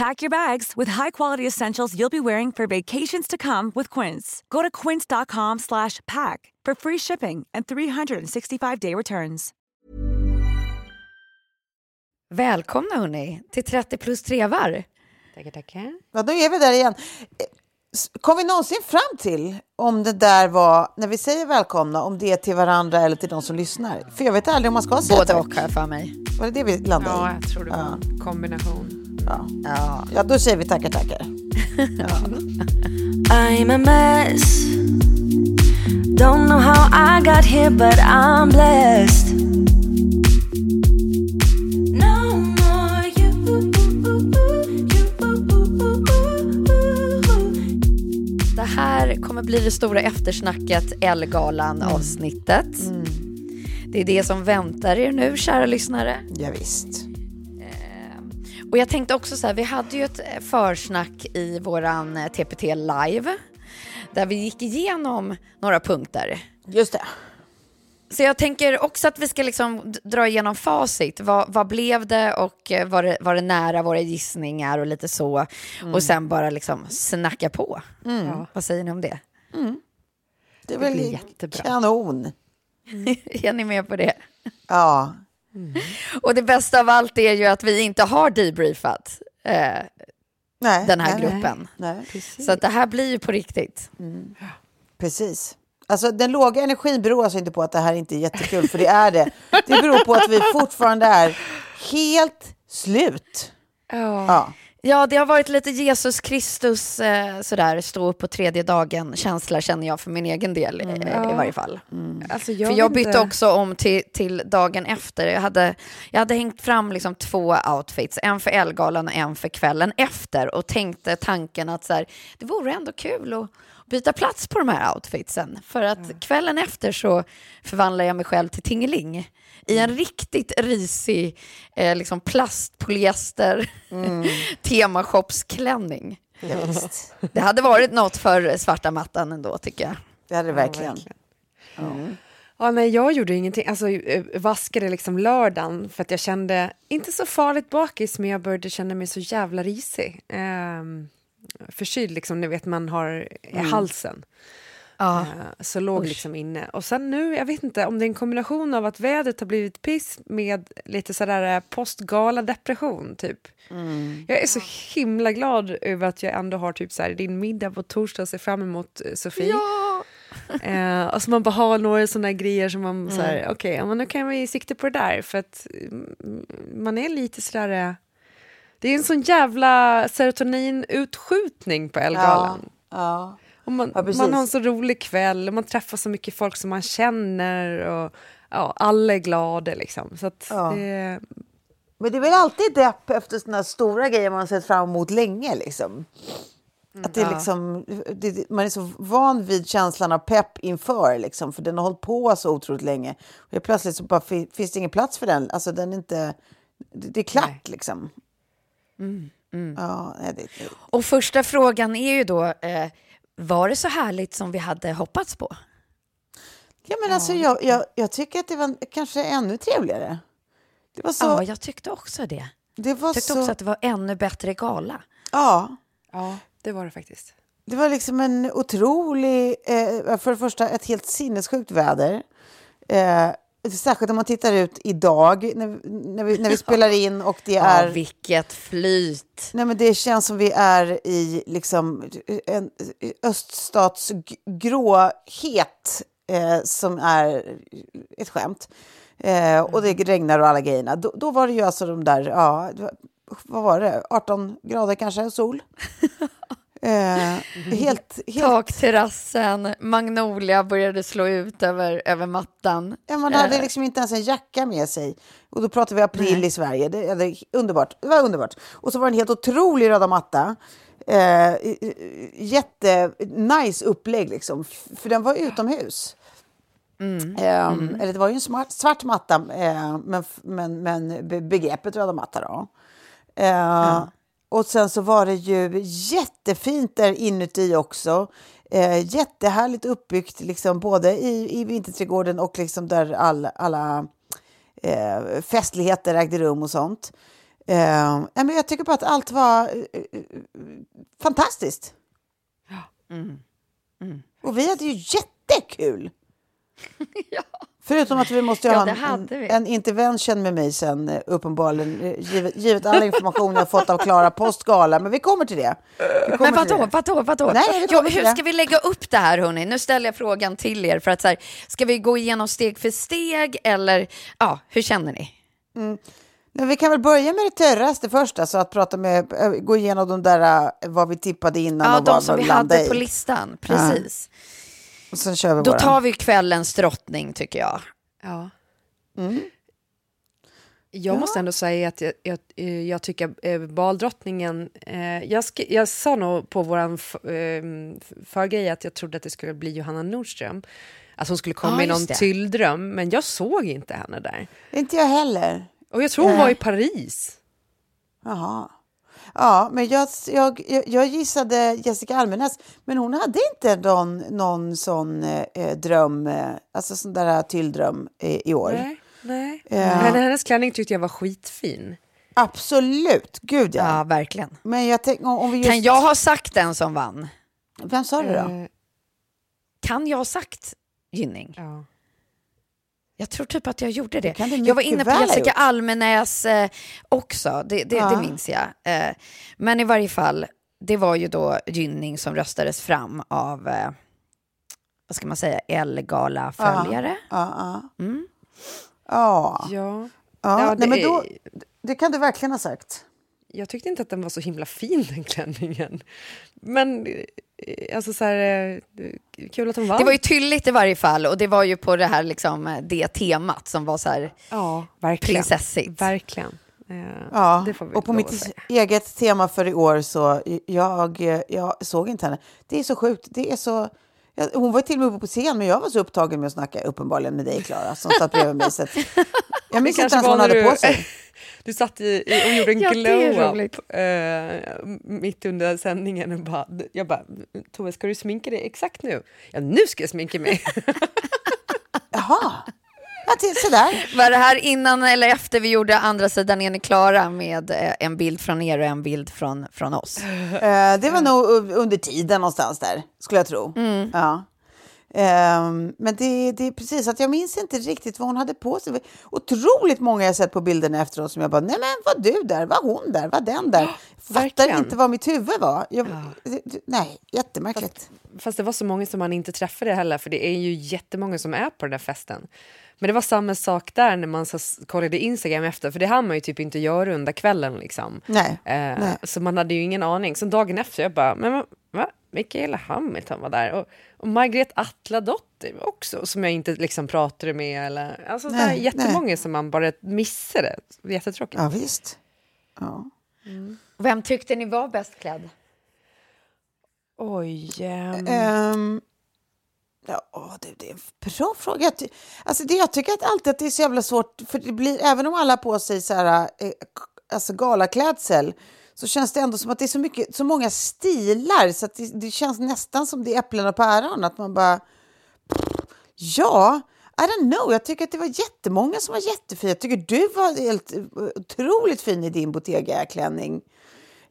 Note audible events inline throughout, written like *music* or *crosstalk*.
Pack your bags with high-quality essentials you'll be wearing for vacations to come with Quince. Go to quince.com slash pack for free shipping and 365-day returns. Välkomna hörni till 30 plus trevar. Tackar, tackar. Ja, då är vi där igen. Kom vi någonsin fram till om det där var, när vi säger välkomna, om det är till varandra eller till de som lyssnar? För jag vet aldrig om man ska säga Både tack. och har jag för mig. Var det det vi landade Ja, i? jag tror det var en kombination. Ja. Ja. ja, då säger vi tackar, tackar. *laughs* I'm a mess. Don't know how I got here, but I'm blessed. No more you. Det här kommer bli det stora eftersnacket Ellegalan avsnittet. Det är det som väntar er nu, kära lyssnare. Ja, visst. Och jag tänkte också så här, vi hade ju ett eh, försnack i våran eh, TPT live där vi gick igenom några punkter. Just det. Så jag tänker också att vi ska liksom dra igenom facit. Vad, vad blev det och eh, var det, var det nära våra gissningar och lite så. Och sen bara liksom snacka på. Vad säger ni om det? Det är blir jättebra. kanon. *laughs* är ni med på det? Ja, Och det bästa av allt är ju att vi inte har debriefat eh, nej. den här nej, gruppen. Nej, Så att det här blir ju på riktigt. precis. Alltså den låga energin beror alltså inte på att det här inte är jättekul, för det är det. Det beror på att vi fortfarande är helt slut. Ja. Ja, det har varit lite Jesus Kristus eh, sådär, stå upp på tredje dagen känsla känner jag för min egen del eh, i varje fall. Alltså, för jag bytte inte- också om till, till dagen efter. Jag hade, jag hade hängt fram liksom två outfits, en för Elgalan och en för kvällen efter och tänkte tanken att så här, det vore ändå kul att byta plats på de här outfitsen. För att kvällen efter så förvandlar jag mig själv till Tingeling i en riktigt risig eh, liksom plastpolyester *laughs* temashopsklänning. Ja, visst. Det hade varit något för svarta mattan ändå tycker jag. Det hade det verkligen. Ja, nej, jag gjorde ingenting. Alltså, eh, vaskade liksom lördagen för att jag kände, inte så farligt bakis, men jag började känna mig så jävla risig. Ehm, förkyld, liksom, ni vet, man har i halsen. Ja. Eh, så låg liksom inne. Och sen nu, jag vet inte om det är en kombination av att vädret har blivit piss med lite sådär eh, postgala depression typ. Jag är så himla glad över att jag ändå har typ så här, din middag på torsdag och ser fram emot eh, Sofie. *laughs* Eh, och så man bara har några sådana grejer som man så här, okej, ja, men nu kan vi sikta på det där för att mm, man är lite sådär, det är en sån jävla serotoninutskjutning på Ja, Elgalan. ja. Och man, Ja, man har en så rolig kväll och man träffar så mycket folk som man känner och ja, alla är glada liksom. Så att Ja. det, Men det är väl alltid depp efter såna stora grejer man sett fram emot länge. Liksom. Att det är liksom, det, man är så van vid känslan av pepp inför, liksom, för den har hållit på så otroligt länge. Och plötsligt så bara fi, finns det ingen plats för den. Alltså, den är inte, det, det är klart liksom. Ja, nej, det, det, Och första frågan är ju då, eh, var det så härligt som vi hade hoppats på? Ja, men alltså, jag, jag, jag tycker att det var kanske ännu trevligare. Det var så... Ja, jag tyckte också det. det var Jag tyckte så... också att det var ännu bättre gala. Ja. Ja, det var det faktiskt. Det var liksom en otrolig... Eh, för det första, ett helt sinnessjukt väder. Eh, särskilt om man tittar ut idag när, när, vi, när vi *laughs* spelar in och det Ja, är... vilket flyt. Nej, men det känns som vi är i liksom en öststats g- gråhet eh, som är ett skämt. Eh, och det regnar och alla grejerna. Då, då var det ju alltså de där, ja, vad var det, 18 grader kanske, sol. *laughs* Eh, helt, *laughs* helt, Takterrassen, Magnolia började slå ut över, över mattan. ja, man hade liksom inte ens en jacka med sig. Och då pratar vi april i Sverige. Det, ja, det, underbart. det var underbart. Och så var det en helt otrolig röda matta. Eh, jätte nice upplägg liksom. För den var utomhus. Eh, Eller det var ju en smart, svart matta, eh, men, men, men be- begreppet röda matta då. Eh, Och sen så var det ju jättefint där inuti också. Eh, jättehärligt uppbyggt, liksom, både i, i vinterträdgården och liksom där all, alla eh, festligheter ägde rum och sånt. Eh, men jag tycker bara att allt var eh, eh, fantastiskt. Och vi hade ju jättekul! *laughs* Förutom att vi måste Ja, ha en, vi. en intervention med mig sen, eh, uppenbarligen, eh, givet, givet all information jag fått av Klara postgala. Men vi kommer till det. Kommer Men vadå, vadå, vadå? Nej, ja, till hur det. ska vi lägga upp det här hörni? Nu ställer jag frågan till er för att så här, ska vi gå igenom steg för steg eller ja, hur känner ni? Men vi kan väl börja med det törraste först, alltså att prata med, eh, gå igenom de där vad vi tippade innan Ja, och de vad som vi landade hade på i. listan, precis. Och sen kör vi Då våra. tar vi kvällens drottning tycker jag. Ja. Jag måste ändå säga att jag, jag, eh, jag tycker eh, baldrottningen... Eh, jag, sk- jag sa nog på vår eh, förgrej att jag trodde att det skulle bli Johanna Nordström. Att hon skulle komma Ja, i någon det. tylldröm, men jag såg inte henne där. Inte jag heller. Och jag tror hon var i Paris. Jaha. Ja, men jag, jag, jag- gissade Jessica Almenäs, men hon hade inte någon, någon sån eh, eh, dröm, eh, alltså sån där tylldröm eh, i år. Nej, nej. Ja. Men hennes klänning tyckte jag var skitfin. Absolut, gud ja. Ja, verkligen. Men jag tänker om om vi just... Kan jag ha sagt den som vann? Vem sa det då? Eh, Kan jag ha sagt Gynning? ja. Jag tror typ att jag gjorde det. du jag var inne på Jessica. Almenäs eh, också, det, det, Ja. det minns jag. Eh, men i varje fall, det var ju då Gynning som röstades fram av, eh, vad ska man säga, Elgala-följare. Ja, ja. Mm. Ja, ja. ja. Ja, Nej, det men är- då, det kan du verkligen ha sagt. Jag tyckte inte att den var så himla fin den klänningen. Men eh, alltså så här, eh, kul att hon vann. Det var ju tydligt i varje fall och det var ju på det här liksom, eh, det temat som var så här ja, verkligen. prinsessigt. Verkligen. Ja, det får vi och på mitt eget tema för i år så jag, jag såg inte henne. Det är så sjukt. Det är så... Hon var till och med uppe på scen, men jag var så upptagen med att snacka uppenbarligen med dig, Klara, som satt bredvid mig. Så *laughs* jag minns inte ens vad hon hade på sig. *laughs* Du satt i, i, och gjorde en Ja, glow-up eh, mitt under sändningen. Och bara, jag bara, Tove, ska du sminka dig exakt nu? Ja, nu ska jag sminka mig. *laughs* Jaha, ja, sådär. Var det här innan eller efter vi gjorde andra sidan är ni klara med eh, en bild från er och en bild från, från oss? Eh, det var nog under tiden någonstans där, skulle jag tro. Ja. Ehm, men det, det är precis att jag minns inte riktigt vad hon hade på sig. Otroligt många jag sett på bilderna efteråt som jag bara, nej men var du där, var hon där, var den där? Fattar verkligen. inte vad mitt huvud var. Jag, det- nej, jättemärkligt. Fast det var så många som man inte träffade heller, för det är ju jättemånga som är på den där festen. Men det var samma sak där när man så kollade Instagram efter, för det hann man ju typ inte göra under kvällen. Liksom. Nej, Eh, nej. Så man hade ju ingen aning. Så dagen efter, jag bara, men va? Mikaela Hamilton var där. Och, och Margret Atladotter också, som jag inte liksom pratade med. Eller, alltså Nej, nej, jättemånga som man bara missade. Det Jättetråkigt. Ja, visst. Ja. Vem tyckte ni var bäst klädd? Oj. Ehm, ja, åh, det, det är en bra fråga. Jag, alltså det, jag tycker att alltid att det är så jävla svårt, för det blir, även om alla har på sig så här, eh, alltså galaklädsel, så känns det ändå som att det är så, mycket, så många stilar, så att det, det känns nästan som det är äpplen och päron, att man bara... Ja, I don't know. Jag tycker att det var jättemånga som var jättefina. Jag tycker du var helt eh, otroligt fin i din Bottega-klänning.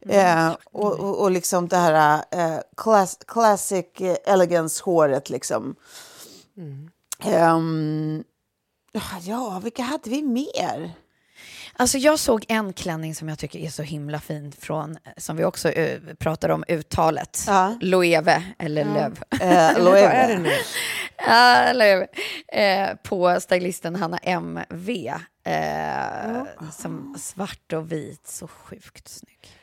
Eh, och, och, och liksom det här eh, class, classic eh, elegance-håret liksom. Ehm, ja, vilka hade vi mer? Alltså jag såg en klänning som jag tycker är så himla fin från, som vi också uh, pratar om, uttalet. Ja. Loewe, eller Löv. Eh, *laughs* Vad Loewe. är det nu? Ja, Löv. Eh, på stylisten Hanna M.V. Eh, som svart och vit, så sjukt snygg.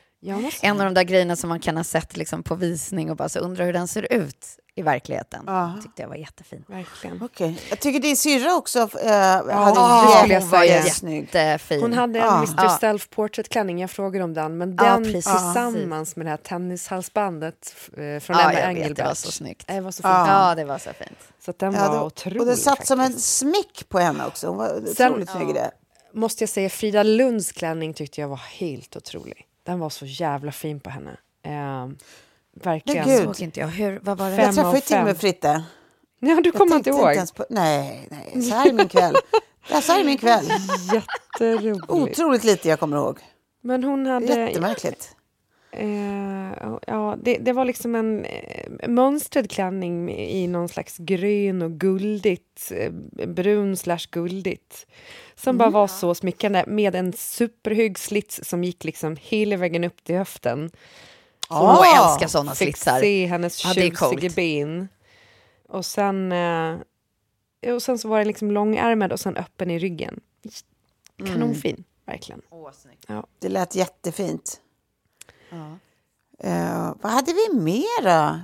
En av de där grejerna som man kan ha sett liksom på visning och bara så undrar hur den ser ut i verkligheten. Ja. Tyckte jag var jättefin. Verkligen. Okej. Jag tycker din syrra också eh, hade jätte- säga. jättesnygg. Jättefin. Hon hade en Ja. Mr Ja. Self Portrait klänning, jag frågade om den. Men Ja, den precis. tillsammans med det här tennishalsbandet eh, från Ja, Emma jag vet, Engelbert. det var så snyggt. Det var så fint. Ja, det var så fint. Så att den Ja, var det- otrolig. och det satt som en faktiskt. smick på henne också. Hon var Sen- otroligt snygg i det. Måste jag säga, Frida Lunds klänning tyckte jag var helt otrolig. Den var så jävla fin på henne. Eh, verkligen. Men gud. Såg inte jag. Hur, vad var det? Fem Jag träffade av ju fem. Fritte. Ja, du kommer inte ihåg? ens på, nej, nej, så här är min kväll. Så här är min kväll. *laughs* Jätteroligt. Otroligt lite jag kommer ihåg. Men hon hade... Jättemärkligt. Eh, ja, det, det var liksom en eh, mönstrad klänning i någon slags grön och guldigt, eh, brun slash guldigt. Som bara var så smickrande med en superhög slits som gick liksom hela vägen upp till höften. Åh, Ah, jag älskar sådana Fick slitsar. se hennes Ja, är tjusiga ben. Och sen, eh, och sen så var det liksom långärmad och sen öppen i ryggen. Kanonfin, verkligen. Det lät jättefint. Eh, vad hade vi mera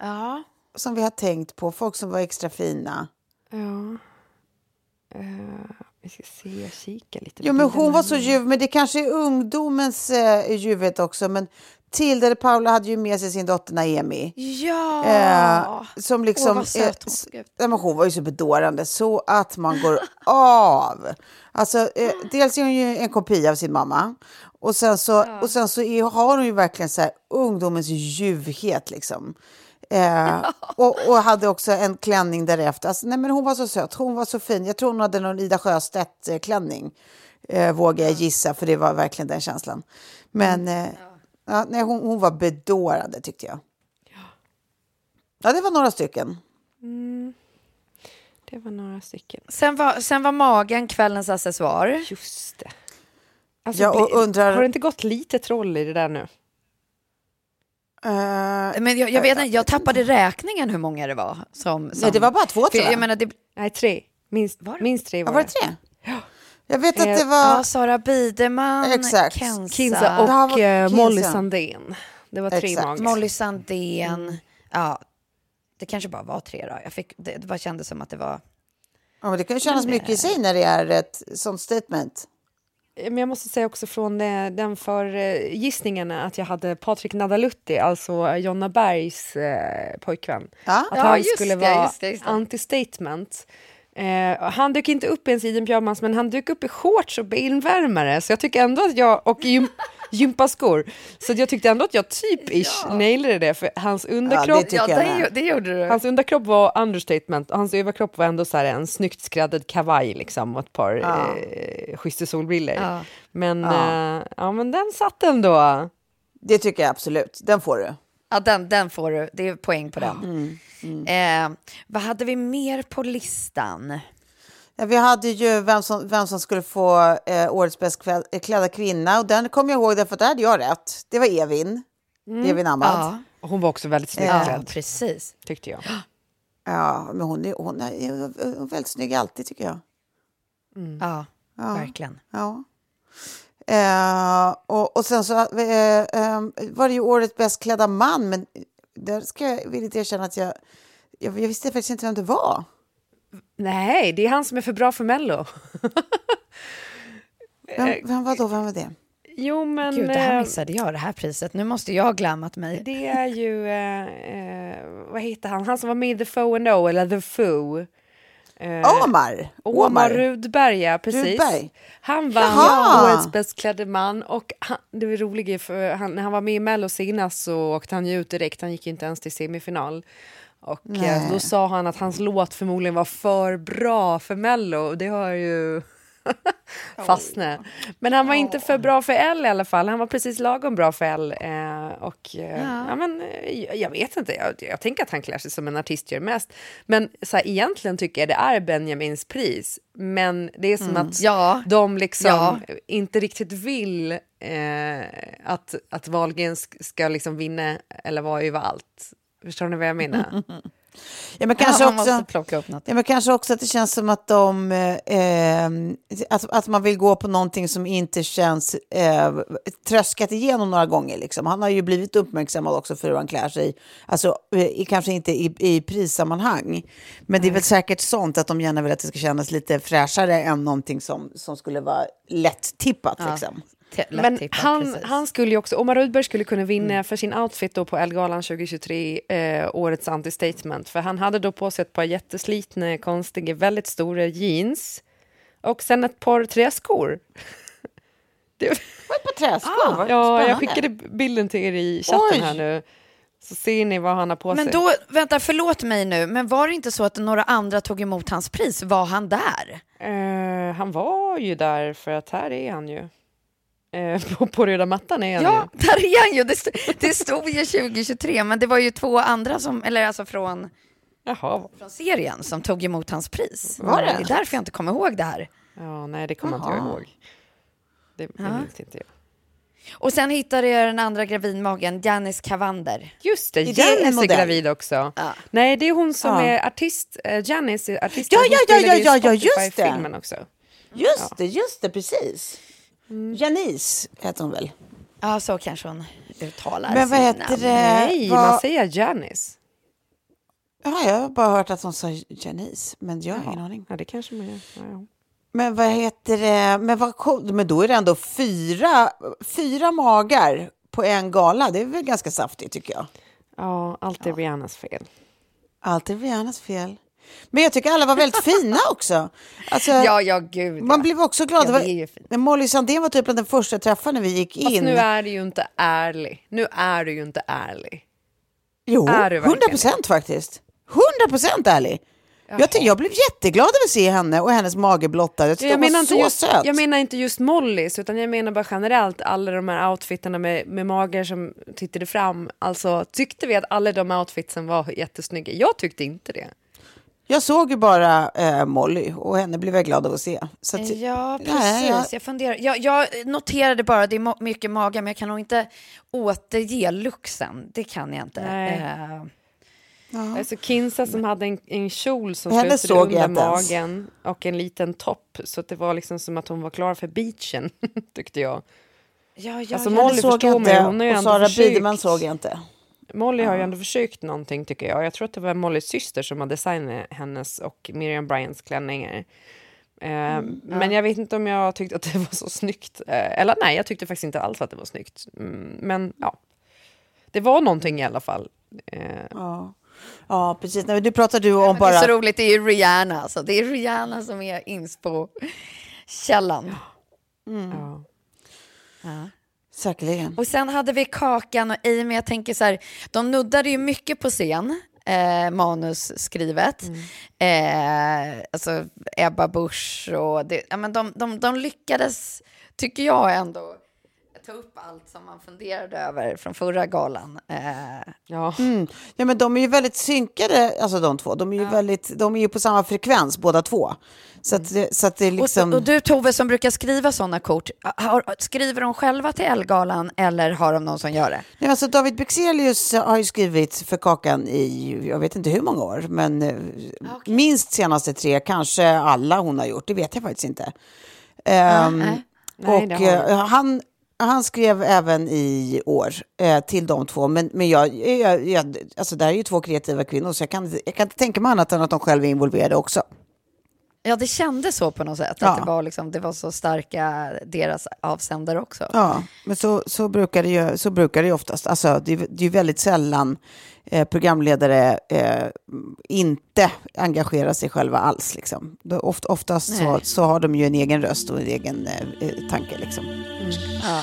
Ja. som vi har tänkt på? Folk som var extra fina. Ja. Eh, vi ska se, jag kikar lite. Jo, men hon var så ljuv, men det kanske är ungdomens eh, ljuvhet också. Men Tilde de Paula hade ju med sig sin dotter Naemi. Ja! Eh, som liksom, Åh, vad söt eh, hon såg ut. ja, men hon var ju så bedårande så att man går av. Alltså, eh, dels är hon ju en kopia av sin mamma och sen så, och sen så är, har hon ju verkligen så här, ungdomens ljuvhet. Liksom. Eh, och, och hade också en klänning därefter. Alltså, nej, men hon var så söt, hon var så fin. Jag tror hon hade någon Ida Sjöstedt-klänning, eh, vågar jag gissa, för det var verkligen den känslan. Men eh, ja, nej, hon, hon var bedårande tyckte jag. Ja, det var några stycken. Det var några stycken. Sen var, sen var magen kvällens accessoar. Just det. Alltså, Ja, och bli- undrar- Har det inte gått lite troll i det där nu? Eh, Men jag, jag, vet inte, jag tappade räkningen hur många det var. Som, som Nej, det var bara två, tror jag. jag menar, det, Nej, tre. Minst, Var det? minst tre ja, var, var det tre? Jag vet att Eh, det var... ja, Sara Biderman, Exakt. Kenza, Kinsa och var eh, Kinsa. Molly Sandén. Det var tre Exakt. Molly Sandén. Ja, det kanske bara var tre då. Jag fick, det, det bara kändes som att det var... Ja, men det kan ju kännas mycket i sig när det är ett sånt statement. Men jag måste säga också från eh, den för eh, gissningen att jag hade Patrik Nadalutti, alltså Jonna Bergs eh, pojkvän. Ja. Att Ja, han skulle det, vara just det, just det. anti-statement. Eh, han dök inte upp i en sidenpyjamas men han dök upp i shorts och benvärmare så jag tycker ändå att jag, och gym, gympaskor, så jag tyckte ändå att jag typ ish nailade det för hans underkropp, tycker jag med. det, det gjorde du. hans underkropp var understatement och hans överkropp var ändå så här en snyggt skräddad kavaj liksom och ett par Ja. eh, schyssta solbrillor. Ja. Men, Ja. eh, ja, men den satt ändå. Det tycker jag absolut. Den får du. Ja, den, den får du. Det är poäng på den. Eh, vad hade vi mer på listan? Ja, vi hade ju vem som, vem som skulle få eh, årets bäst eh, klädda kvinna och den kommer jag ihåg därför att där hade jag rätt. Det var Evin. Evin Ahmad. Ja. Ja, Och Hon var också väldigt snyggt ja klädd, precis. tyckte jag. men hon är, hon är, hon är väldigt snygg alltid tycker jag. Ja, verkligen. Ja. Eh, och, och sen så eh, eh, var det ju årets bäst klädda man, men där ska jag villigt erkänna att jag, jag, jag visste faktiskt inte vem det var. Nej, det är han som är för bra för Mello. Vem, vem var då, vem var det? Jo, men Gud, det här eh, missade jag, det här priset. Nu måste jag ha glammat mig. det är ju, eh, eh, vad heter han, han som var med i The Foe and O, eller The Foo. Eh, Omar! Omar Rudberg, ja, precis. Rudberg. Han vann Jaha. årets bäst klädde man och han, det var roligt för han, när han var med i Mello senast så åkte han ju ut direkt, han gick inte ens till semifinal. Och eh, Nej. då sa han att hans låt förmodligen var för bra för Mello. Det har ju *laughs* fastnat. Men han var inte för bra för L i alla fall. Han var precis lagom bra för L. Eh, och eh, ja. men, eh, jag vet inte, jag, jag tänker att han klär sig som en artist gör mest. Men så här, egentligen tycker jag det är Benjamins pris. Men det är som att Ja. de liksom Ja. inte riktigt vill eh, att, att Wahlgren sk- ska liksom vinna eller vara överallt. Förstår ni vad jag menar? Ja, men *laughs* kanske Ja, också... Ja, men kanske också att det känns som att de... Eh, att, att man vill gå på någonting som inte känns eh, tröskat igenom några gånger. Liksom. Han har ju blivit uppmärksammad också för hur han klär sig. Alltså, eh, i- kanske inte i, i prissammanhang. Men det är väl säkert sånt att de gärna vill att det ska kännas lite fräschare än någonting som, som skulle vara lätt tippat. Liksom. Men han, precis. han skulle ju också, Omar Rudberg skulle kunna vinna för sin outfit då på Ellegalan 2023, eh, årets understatement. För han hade då på sig ett par jätteslitna, konstiga, väldigt stora jeans och sen ett par träskor. *laughs* Det, På träskor, vad ja, spännande. jag skickade bilden till er i chatten Oj. här nu. Så ser ni vad han har på Men sig. då, vänta, förlåt mig nu, men var det inte så att några andra tog emot hans pris? Var han där? Eh, han var ju där för att här är han ju. Eh, på, på röda mattan är han Ja, ju. *laughs* där är han ju. Det, st- det stod ju 2023, men det var ju två andra som, eller alltså från, Jaha, från serien som tog emot hans pris. Var det? Det är därför jag inte kommer ihåg det här. ja, nej det kommer inte jag ihåg. Det, det Ja. minns inte jag. Och sen hittade jag den andra gravidmagen, Janice Cavander. Just det, Är det är gravid också. Ja. Nej, det är hon som Ja. är artist. Uh, Janice är artist. Ja, ja, ja, ja, i ja, just det. Spotify-filmen också. Just det, just det, precis. Mm. Janice heter hon väl? Ja, så kanske hon uttalar Men vad heter namn. det? Nej, vad- man säger Janice. Ja, jag har bara hört att hon sa Janice, men jag har ingen aning. Ja, det kanske man gör. Ja, ja. Men vad heter det? Men, vad men då är det ändå fyra, fyra magar på en gala. Det är väl ganska saftigt tycker jag. ja allt är Rihannas fel. Allt är Rihannas fel. Men jag tycker alla var väldigt fina också. Alltså, Ja, ja, gud. man ja. blev också glad. Ja, Det var- Molly Sandén var typ den första jag träffade när vi gick Fast in. nu är du ju inte ärlig. Nu är du ju inte ärlig. Jo, Är du verkligen 100 procent faktiskt. 100 procent ärlig. Jag, ty- jag blev jätteglad över att se henne och hennes mage blottad. Jag tyckte Jag hon menar, var inte så just, söt. jag menar inte just Mollys, utan jag menar bara generellt alla de här outfitterna med, med magar som tittade fram. Alltså, tyckte vi att alla de outfitsen var jättesnygga? Jag tyckte inte det. Jag såg ju bara eh, Molly och henne blev jag glad av att se. Så att, Ja, precis. Nej, jag- Jag, funderar. Jag, jag noterade bara, det är mo- mycket magar, men jag kan nog inte återge luxen. Det kan jag inte. Nej. Eh, Alltså Kinsa som hade en, en kjol som Henne slutade såg jag under ens. magen och en liten topp. Så att det var liksom som att hon var klar för beachen, *laughs* tyckte jag. ja, ja, Alltså, ja. Molly förstår mig, inte hon har ju och ändå Sara försökt. Biderman såg jag inte. Molly har ju ändå försökt någonting tycker jag. Jag tror att det var Mollys syster som har designat hennes och Miriam Bryants klänningar. Eh, Mm, Men jag vet inte om jag tyckte att det var så snyggt. Eh, eller nej, jag tyckte faktiskt inte alls att det var snyggt. Mm, men ja, det var någonting i alla fall. Eh, Ja, ja precis. Nu pratar du om Det är bara... så roligt, det är Rihanna. Alltså. Det är Rihanna som är inspo-källan. ja. Säkerligen. Och sen hade vi Kakan och Amy. Jag tänker så här, de nuddade ju mycket på scen, eh, manusskrivet. Eh, alltså Ebba Busch och det, ja, men de, de, de lyckades, tycker jag ändå, ta upp allt som man funderade över från förra galan. Eh, Ja. Mm. Ja, men de är ju väldigt synkade, alltså de två. De är ju, väldigt, de är ju på samma frekvens båda två. Så att, det- så att det är och, liksom... så, och du Tove som brukar skriva sådana kort, har, skriver de själva till Elgalan eller har de någon som gör det? Nej, alltså David Bexelius har ju skrivit för Kakan i, jag vet inte hur många år, men eh, minst senaste tre, kanske alla hon har gjort, det vet jag faktiskt inte. Ehm, nej. Nej, och det har eh, han, han skrev även i år eh, till de två, men, men jag, jag, jag, alltså det här är ju två kreativa kvinnor, så jag kan, jag kan inte tänka mig annat än att de själva är involverade också. Ja, det kändes så på något sätt. Ja. Att det var, liksom, det var så starka deras avsändare också. Ja, men så, så, brukar det ju, så brukar det ju oftast. Alltså, det, är- det är ju väldigt sällan eh, programledare eh, inte engagerar sig själva alls. Liksom. Då, oft, oftast så, Nej. så har de ju en egen röst och en egen eh, eh, tanke. Liksom. Ja.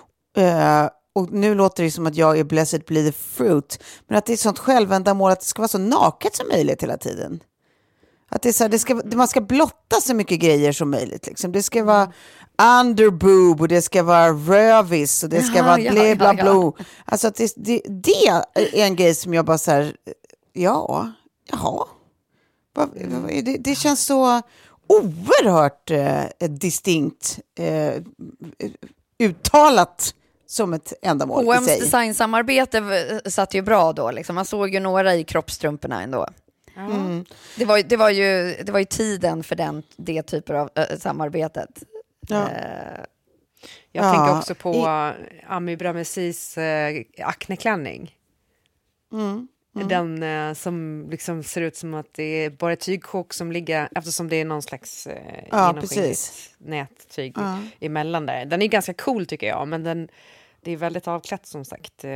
eh, och nu låter det som att jag är blessed be the fruit, men att det är ett sånt självändamål att det ska vara så naket som möjligt hela tiden. Att det är så här, det ska, man ska blotta så mycket grejer som möjligt. Liksom. Det ska vara underboob och det ska vara rövis och det ska Ja, vara ja, bla ja, bla ja. bla. Alltså att det, det, det är en grej som jag bara så här, ja, jaha. Det, det känns så oerhört eh, distinkt eh, uttalat som ett ändamål i H&M's sig. designsamarbete satt ju bra då. Liksom. Man såg ju några i kroppstrumporna ändå. Mm. Det, var, ju- det, var ju, det var ju tiden för den, det typer av äh, samarbetet. Ja. Eh, Jag Ja, tänker också på i- Ami Bramesis eh, akneklänning. Mm. Den eh, som liksom ser ut som att det är bara ett tygsjok som ligger, eftersom det är någon slags eh, Ja, genomskinligt precis. nättyg Ja. emellan där. Den är ganska cool tycker jag, men den, det är väldigt avklätt som sagt. Eh,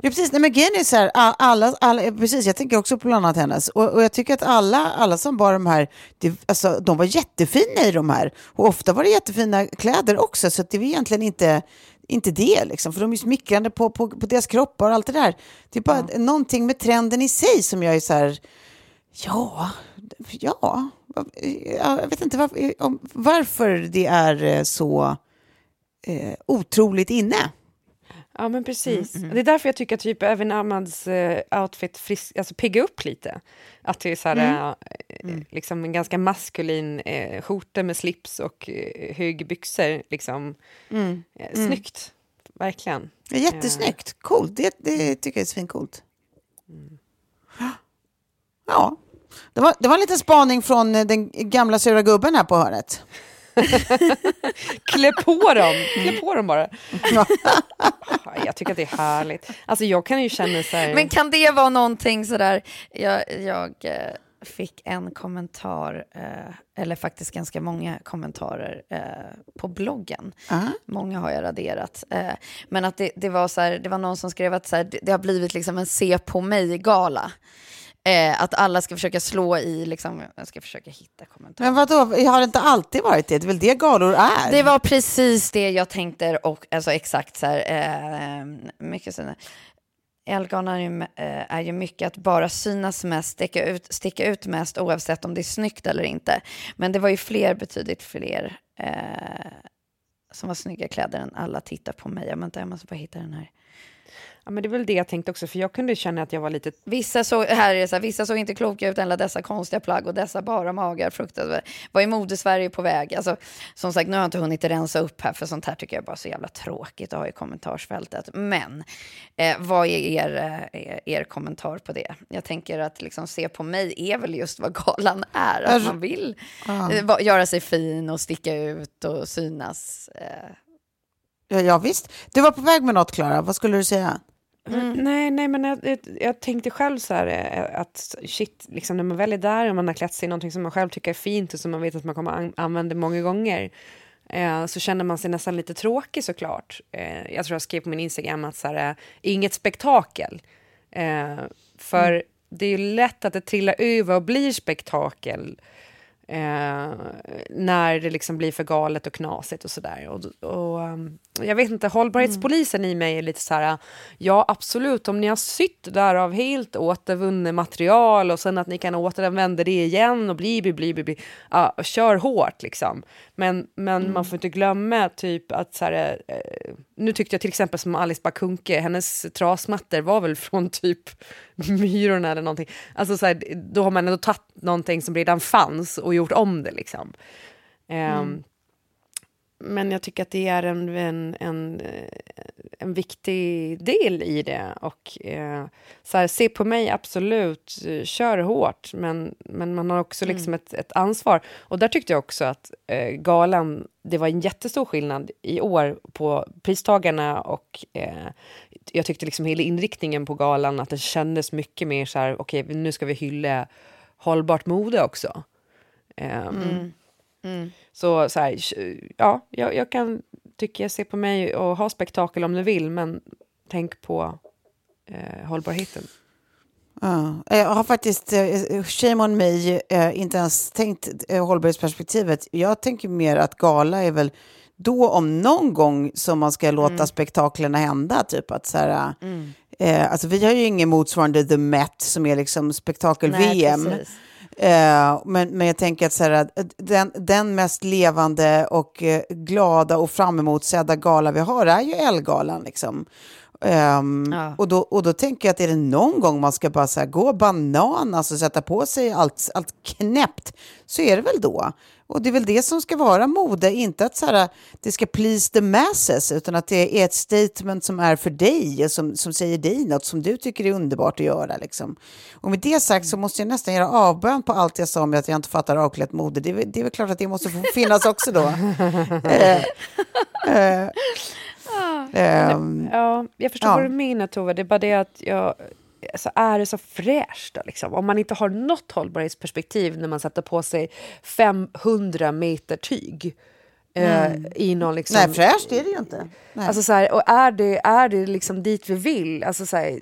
Ja, precis. Nej, men grejen är så här, alla, alla, precis, jag tänker också på bland annat hennes. Och, och jag tycker att alla, alla som bar de här, det, alltså, de var jättefina i de här. Och ofta var det jättefina kläder också, så det var egentligen inte, inte det, liksom, för de är smickrande på, på, på deras kroppar och allt det där. Det är bara någonting med trenden i sig som jag är så här, ja, ja, jag vet inte varför, varför det är eh, så eh, otroligt inne. Ja, men precis. Det är därför jag tycker att typ även Ahmads eh, outfit frisk, alltså pigga upp lite. Att det är så här, eh, liksom en ganska maskulin eh, skjorta med slips och eh, högbyxor. Liksom. Eh, snyggt, verkligen. Ja, jättesnyggt. Coolt. Det, det tycker jag är svincoolt. Ja, det var, det var en liten spaning från den gamla sura gubben här på hörnet. *laughs* Klä på dem! Klä på dem bara. *laughs* jag tycker att det är härligt. Alltså jag kan ju känna så här... Men kan det vara någonting sådär, jag, jag eh, fick en kommentar, eh, eller faktiskt ganska många kommentarer eh, på bloggen. Många har jag raderat. Eh, men att det, det, var så här, det var någon som skrev att så här, det, det har blivit liksom en se på mig-gala. Eh, att alla ska försöka slå i, liksom, jag ska försöka hitta kommentarer. Men vad då? har det inte alltid varit det? Det är väl det galor är? Det var precis det jag tänkte och alltså exakt så här. Eh, mycket så Elgarn är ju, eh, är ju mycket att bara synas mest, sticka ut, sticka ut mest oavsett om det är snyggt eller inte. Men det var ju fler, betydligt fler eh, som var snygga kläder än alla tittar på mig. Jag, vänta, jag måste bara hitta den här. Ja, men det är väl det jag tänkte också, för jag kunde känna att jag var lite... Vissa såg, här är det så här, vissa såg inte kloka ut, alla dessa konstiga plagg och dessa bara magar, fruktansvärt. Var i mode-Sverige på väg. Alltså, som sagt, nu har jag inte hunnit rensa upp här, för sånt här tycker jag bara är så jävla tråkigt att ha i kommentarsfältet. Men eh, vad är er, eh, er kommentar på det? Jag tänker att liksom, se på mig är väl just vad galan är, att Alltså, man vill eh, va- göra sig fin och sticka ut och synas. Eh. Ja, ja, visst. Du var på väg med något, Klara. Vad skulle du säga? Nej, nej, men jag, jag, jag tänkte själv så här eh, att shit, liksom när man väl är där och man har klätt sig i någonting som man själv tycker är fint och som man vet att man kommer an använda många gånger eh, så känner man sig nästan lite tråkig såklart. Eh, jag tror jag skrev på min Instagram att så här, eh, inget spektakel. Eh, för mm. det är ju lätt att det trillar över och blir spektakel Eh, när det liksom blir för galet och knasigt och sådär. Och, och, um, jag vet inte, hållbarhetspolisen mm. i mig är lite så här, ja absolut, om ni har sytt där av helt återvunnet material och sen att ni kan återanvända det igen och bli, bli, bli, bli, bli ja, kör hårt liksom. Men, men mm. man får inte glömma typ att så här, eh, nu tyckte jag till exempel som Alice Bakunke, hennes trasmattor var väl från typ Myrorna eller någonting. Alltså så här, då har man ändå tagit någonting som redan fanns och gjort om det liksom. Ehm, mm. Men jag tycker att det är en, en, en, en viktig del i det. Och eh, så här, se på mig, absolut, kör hårt, men, men man har också liksom mm. ett, ett ansvar. Och där tyckte jag också att eh, galan, det var en jättestor skillnad i år på pristagarna och eh, jag tyckte liksom hela inriktningen på galan, att det kändes mycket mer så här, okej, okay, nu ska vi hylla hållbart mode också. Um, mm. Mm. Så, så här, ja, jag, jag, kan tycka ser på mig och ha spektakel om du vill, men tänk på eh, hållbarheten. Ja, jag har faktiskt, eh, shame on me, eh, inte ens tänkt eh, hållbarhetsperspektivet. Jag tänker mer att gala är väl då om någon gång som man ska låta mm. spektaklerna hända. Typ att så här, mm. eh, alltså vi har ju ingen motsvarande The Met som är liksom spektakel-VM. Eh, men, men jag tänker att så här, eh, den, den mest levande och eh, glada och fram emotsedda gala vi har är ju Elgalan. Liksom. Um, ja. och, då, och då tänker jag att är det någon gång man ska bara här, gå bananas och sätta på sig allt, allt knäppt så är det väl då. Och det är väl det som ska vara mode, inte att så här, det ska please the masses, utan att det är ett statement som är för dig som, som säger dig något som du tycker är underbart att göra. Liksom. Och med det sagt så måste jag nästan göra avbön på allt jag sa om att jag inte fattar avklätt mode. Det är, det är väl klart att det måste få finnas också då. *laughs* eh, eh, Um, ja, jag förstår ja. vad du menar Tove, det är bara det att jag alltså är det så fräscht då, liksom? Om man inte har något hållbarhetsperspektiv när man sätter på sig 500 meter tyg. Eh, mm. i någon liksom, Nej, fräscht är det ju inte. Nej. Alltså så här, och är det, är det liksom dit vi vill? Alltså så här,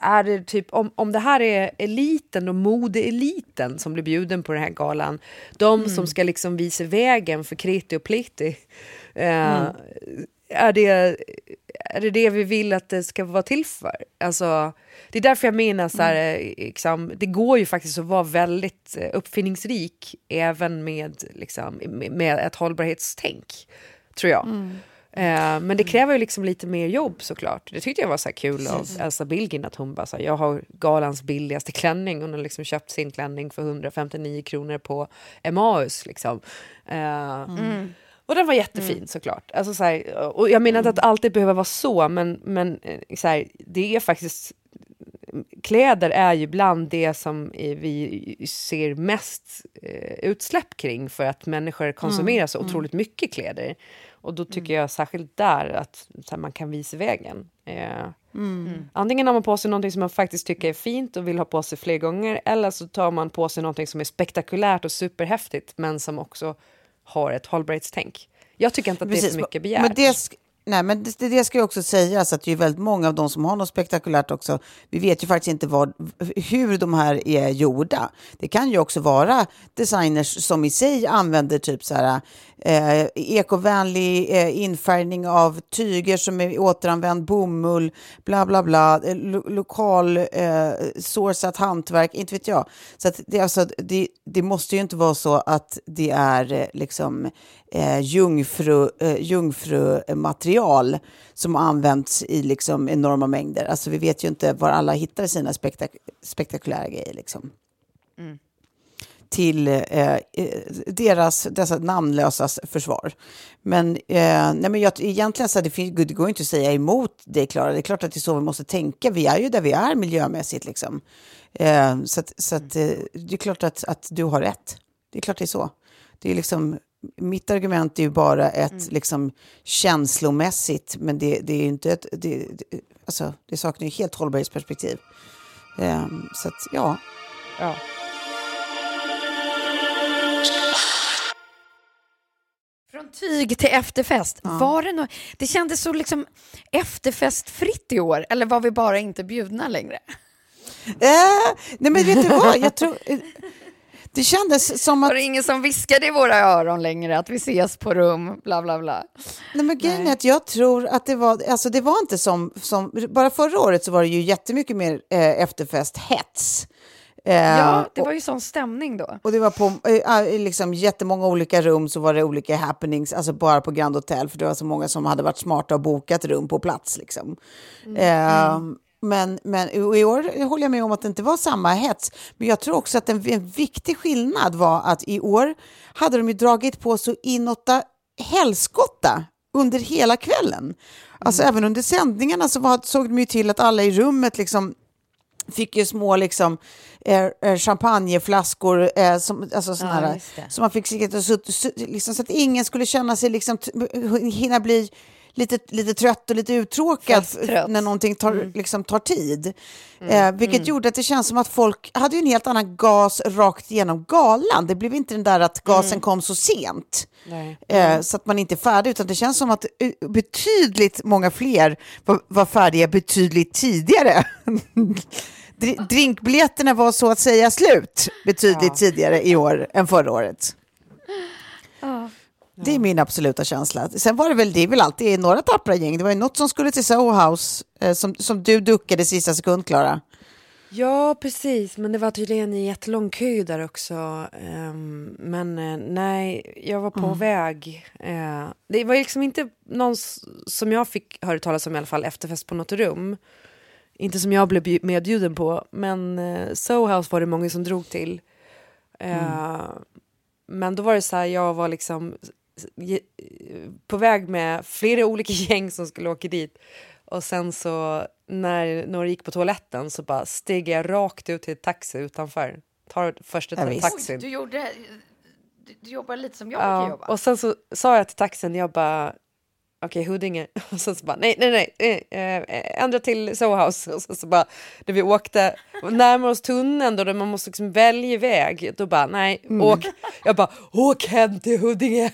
är det typ, om, om det här är eliten och modeeliten som blir bjuden på den här galan, de mm. som ska liksom visa vägen för kreti och pleti, eh, mm är det, är det det vi vill att det ska vara till för? Alltså, det är därför jag menar så här, mm. liksom, det går ju faktiskt att vara väldigt eh, uppfinningsrik även med, liksom, med ett hållbarhetstänk, tror jag. Mm. Uh, men det kräver ju liksom lite mer jobb såklart. Det tyckte jag var så kul av Elsa Billgren att hon bara så här, jag har galans billigaste klänning. Hon har liksom köpt sin klänning för 159 kronor på Emmaus. Liksom. Uh, mm. Och den var jättefin mm. såklart. Alltså, så här, och jag menar inte att det alltid behöver vara så, men, men eh, så här, det är faktiskt... Kläder är ju bland det som vi ser mest eh, utsläpp kring för att människor konsumerar mm. så mm. otroligt mycket kläder. Och då tycker mm. jag särskilt där att här, man kan visa vägen. Eh, mm. Antingen har man på sig någonting som man faktiskt tycker är fint och vill ha på sig fler gånger eller så tar man på sig någonting som är spektakulärt och superhäftigt men som också har ett hållbarhetstänk. Jag tycker inte att Precis, det är för mycket begärt. Men det, nej, men det, det ska ju också sägas att det är väldigt många av de som har något spektakulärt också. Vi vet ju faktiskt inte vad, hur de här är gjorda. Det kan ju också vara designers som i sig använder typ så här eh, ekovänlig eh, infärgning av tyger som är återanvänd bomull, bla bla bla, eh, lo lokal eh, sourcat hantverk, inte vet jag. Så att det, alltså, det, det måste ju inte vara så att det är eh, liksom eh, jungfru, eh, jungfrumaterial som använts i liksom enorma mängder. Alltså vi vet ju inte var alla hittar sina spektak spektakulära grejer. Liksom. Mm till eh, eh, deras, dessa namnlösas försvar. Men, eh, nej, men jag, egentligen så det, finns, det går inte att säga emot det, Klara. Det är klart att det är så vi måste tänka. Vi är ju där vi är miljömässigt. Liksom. Eh, så att, så att, eh, det är klart att, att du har rätt. Det är klart det är så. Det är liksom mitt argument är ju bara ett liksom, känslomässigt, men det, det är inte ett... Det, det, alltså, det saknar ju helt hållbarhetsperspektiv. Ehm, så att, ja. Ja. Från tyg till efterfest. Var det, nå- det kändes så liksom efterfestfritt i år, eller var vi bara inte bjudna längre? Äh, nej, men vet du vad? Jag tror, eh, det kändes som att... Var det ingen som viskade i våra öron längre att vi ses på rum, bla bla bla? Nej, men grejen är att jag tror att det var, alltså det var inte som, som, bara förra året så var det ju jättemycket mer eh, efterfest-hets. Eh, Ja, det var ju sån stämning då. och det var på eh, i liksom jättemånga olika rum så var det olika happenings, alltså bara på Grand Hotel, för det var så många som hade varit smarta och bokat rum på plats. Liksom. Eh, Men, men i år håller jag med om att det inte var samma hets. Men jag tror också att en, en viktig skillnad var att i år hade de ju dragit på så inåtta helskotta under hela kvällen. Alltså även under sändningarna så var, såg de ju till att alla i rummet liksom fick ju små liksom, eh, eh, champagneflaskor eh, som, alltså såna Ja, här, som man fick sitta liksom, så att ingen skulle känna sig liksom, hinna bli lite, lite trött och lite uttråkad när någonting tar, liksom, tar tid. Eh, vilket gjorde att det känns som att folk hade en helt annan gas rakt igenom galan. Det blev inte den där att gasen kom så sent. Eh, så att man inte är färdig, utan det känns som att eh, betydligt många fler var, var färdiga betydligt tidigare. *laughs* Dr- Drinkbiljetterna var så att säga slut betydligt tidigare i år än förra året. Det är min absoluta känsla. Sen var det väl, det är väl alltid några tappra gäng. Det var ju något som skulle till Soho House eh, som, som du duckade i sista sekund, Klara. Ja, precis. Men det var tydligen en jättelång kö där också. Ehm, men eh, nej, jag var på väg. Eh, det var liksom inte någon som jag fick höra talas om i alla fall, efterfest på något rum. Inte som jag blev bju- medbjuden på, men eh, Soho House var det många som drog till. Eh, Men då var det så här, jag var liksom på väg med flera *laughs* olika gäng som skulle åka dit. Och sen så när några gick på toaletten så bara steg jag rakt ut till ett taxi utanför. Tar första Ja, taxin. Du, gjorde, du, du jobbar lite som jag brukar Ja, jobba. och sen så sa jag till taxin, jag bara okej Huddinge, *laughs* och sen så bara nej, nej, nej, eh, eh, ändra till Soho House. Och sen så bara, när vi åkte närmare oss tunneln då, där man måste liksom välja väg, då bara nej, åk, jag bara åk hem till Huddinge.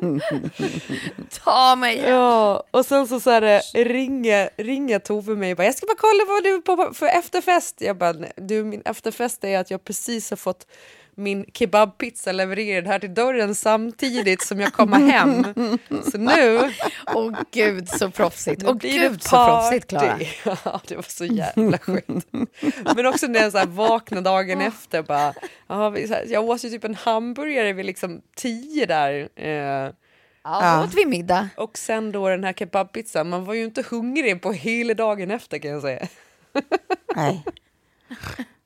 *laughs* Ta mig hem. Ja, och sen så, så här, ringer, ringer Tove mig och bara, jag ska bara kolla vad du är på för efterfest. Jag bara, "Nej, du min efterfest är att jag precis har fått min kebabpizza levererad här till dörren samtidigt som jag kommer hem. Så nu, *laughs* Åh gud så proffsigt. Åh det gud så proffsigt Klara. *laughs* Ja, det var så jävla skönt. Men också när jag så här vaknade dagen efter bara, jag åt ju typ en hamburgare vid liksom tio där. Eh, Ja, då åt vi middag. och sen då den här kebabpizzan, man var ju inte hungrig på hela dagen efter kan jag säga. Nej. *laughs*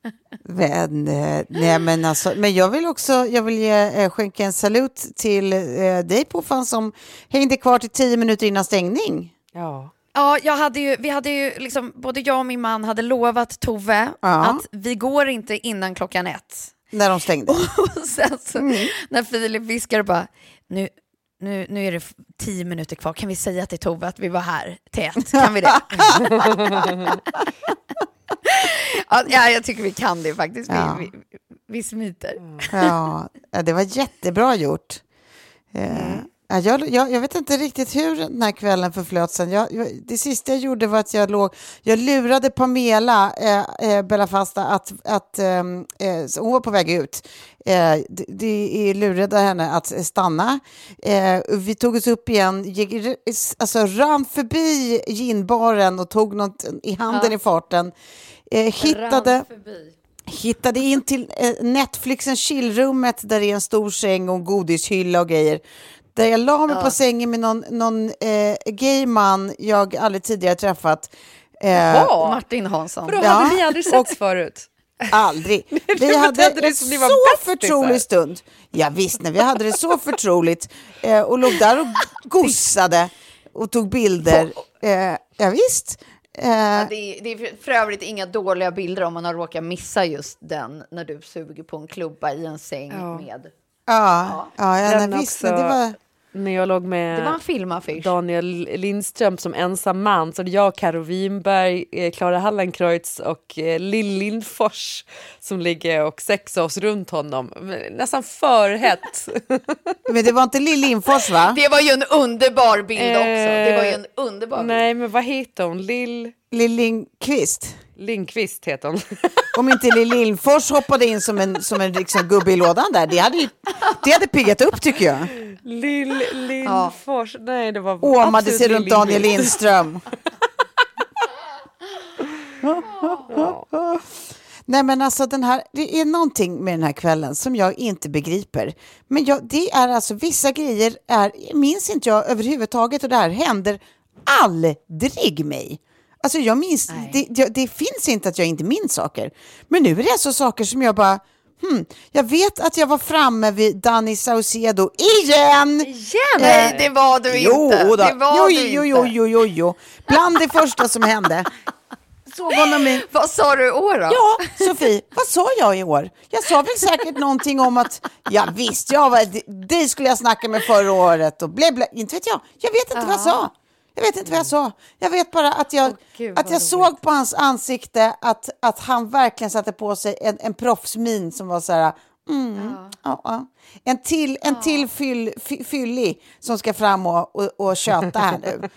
Men, eh, nej, men, alltså, men jag vill också jag vill ge, eh, skänka en salut till eh, dig Puffan som hängde kvar till tio minuter innan stängning. Ja. Ja, jag hade ju, vi hade ju liksom, både jag och min man hade lovat Tove Ja. att vi går inte innan klockan ett. När de stängde. *laughs* Och sen så, Mm. när Filip viskar bara, nu, nu, nu är det tio minuter kvar, kan vi säga till Tove att vi var här till ett? Kan vi det? *laughs* *laughs* ja, ja, jag tycker vi kan det faktiskt. Vi, Ja. vi, vi smiter. Ja, det var jättebra gjort. Eh, ja, jag, jag, jag vet inte riktigt hur den här kvällen förflöt sen. Jag, det sista jag gjorde var att jag låg, jag lurade Pamela eh, eh, Bellafasta att, att ehm, eh, hon var på väg ut. Eh, det, det lurade henne att stanna. Eh, vi tog oss upp igen, gick, alltså rann förbi ginbaren och tog något i handen i farten. Eh, hittade hittade in till eh, Netflixen chillrummet där det är en stor säng och en godishylla och grejer. Där jag la mig på sängen med någon, någon eh, gay man jag aldrig tidigare träffat. Eh, Martin Hansson. Vadå, Ja, hade ni aldrig setts förut? Aldrig. *laughs* Vi hade en så förtrolig stund. Ja, visst, när vi hade det så *laughs* förtroligt eh, och låg där och gossade och tog bilder. Eh, ja, visst. Eh, Ja, det, är, det är för övrigt inga dåliga bilder om man har råkat missa just den när du suger på en klubba i en säng Ja. med Ja, ja, ja Den visst. också- det var... När jag låg med Det var en filmaffisch. Daniel Lindström som ensam man. Så det är jag, Karo Winberg, eh, Klara Hallenkreutz och eh, Lill Lindfors som ligger och sexar oss runt honom. Nästan för hett. *laughs* Men det var inte Lill Lindfors, va? Det var ju en underbar bild också. Det var ju en Eh, underbar bild. Nej, men vad heter hon? Lill Lill Lindqvist. Heter hon. *laughs* Om inte Lill Lindfors hoppade in som en, som en liksom gubbe i lådan där, det hade, ju, det hade piggat upp tycker jag. Lill Lindfors. Nej, det var Åmade sig runt Daniel. Lindström. *laughs* Nej men alltså den här, det är någonting med den här kvällen som jag inte begriper. Men jag, det är alltså vissa grejer, är, minns inte jag överhuvudtaget och det här händer aldrig mig. Alltså jag minns, det, det, det finns inte att jag inte minns saker. Men nu är det alltså saker som jag bara, hmm, jag vet att jag var framme vid Danny Saucedo igen. Igen? Nej, det var du Jo, inte. då. Det var jo, du jo, jo, jo, jo, jo. Bland det första som hände. Såg honom i... Vad sa du i år då? Ja, Sofie, vad sa jag i år? Jag sa väl säkert någonting om att, ja visst, jag var, dig skulle jag snacka med förra året och ble, ble, inte vet jag. Jag vet inte vad jag sa. Jag vet inte vad jag sa. Jag vet bara att jag, Gud, att jag såg på hans ansikte att, att han verkligen satte på sig en, en proffsmin som var så här, mm, ja. Ja, En till, en till fyll, fy, fyllig som ska fram och, och, och köta här nu.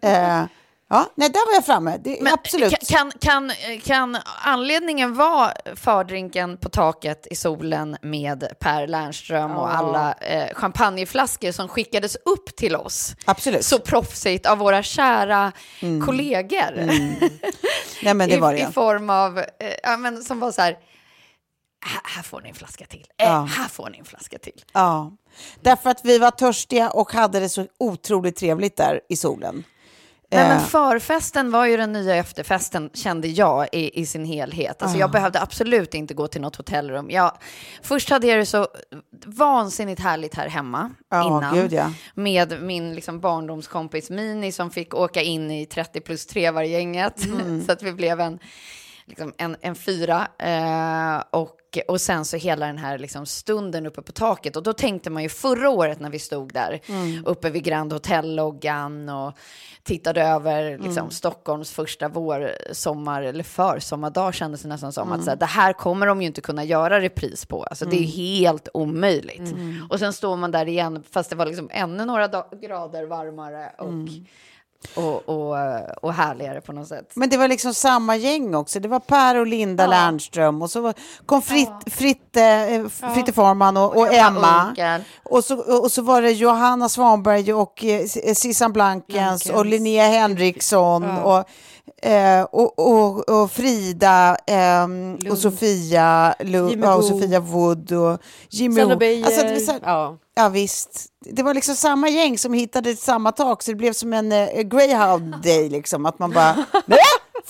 *laughs* Eh, ja, nej, där var jag framme. Det, Men absolut. Kan, kan, kan anledningen vara fördrinken på taket i solen med Per Lernström och alla eh, champagneflaskor som skickades upp till oss? Absolut. Så proffsigt av våra kära kollegor. Nej, men det *laughs* var I, det. I form av, eh, ja, men som var så här, här, här får ni en flaska till. Eh, Ja. Här får ni en flaska till. Ja, därför att vi var törstiga och hade det så otroligt trevligt där i solen. Nej, men Eh, förfesten var ju den nya efterfesten, kände jag, i, i sin helhet. Alltså, Ah. Jag behövde absolut inte gå till något hotellrum. Jag, först hade jag det så vansinnigt härligt här hemma Ja, innan. gud, ja. Med min liksom, barndomskompis Mini som fick åka in i 30 plus 3-gänget. Mm. *laughs* så att vi blev en, liksom, en, en fyra. Eh, och, och sen så hela den här liksom, stunden uppe på taket. Och då tänkte man ju förra året när vi stod där Mm. uppe vid Grand Hotel-loggan och tittade över liksom, Mm. Stockholms första vår, sommar eller försommardag kändes det nästan som. Mm. Att så här, det här kommer de ju inte kunna göra repris på. Alltså, Det är helt omöjligt. Mm. Och sen står man där igen fast det var liksom ännu några grader varmare och, Mm. Och, och, och härligare på något sätt. Men det var liksom samma gäng också. Det var Per och Linda Lernström och så kom Fritt, Fritte, eh, Fritte Farman och, och Emma. Och så, och så var det Johanna Svanberg och eh, Sissan Blankens, och Linnea Henriksson och, eh, och, och, och Frida ehm, och Sofia, Lu, Jimmy ja, och. Sofia Wood och Jimmy Woo. Beijer. Alltså, det så här- ja. Ja visst. Det var liksom samma gäng som hittade samma tak så det blev som en eh, greyhound day liksom. Att man bara, *laughs* nej,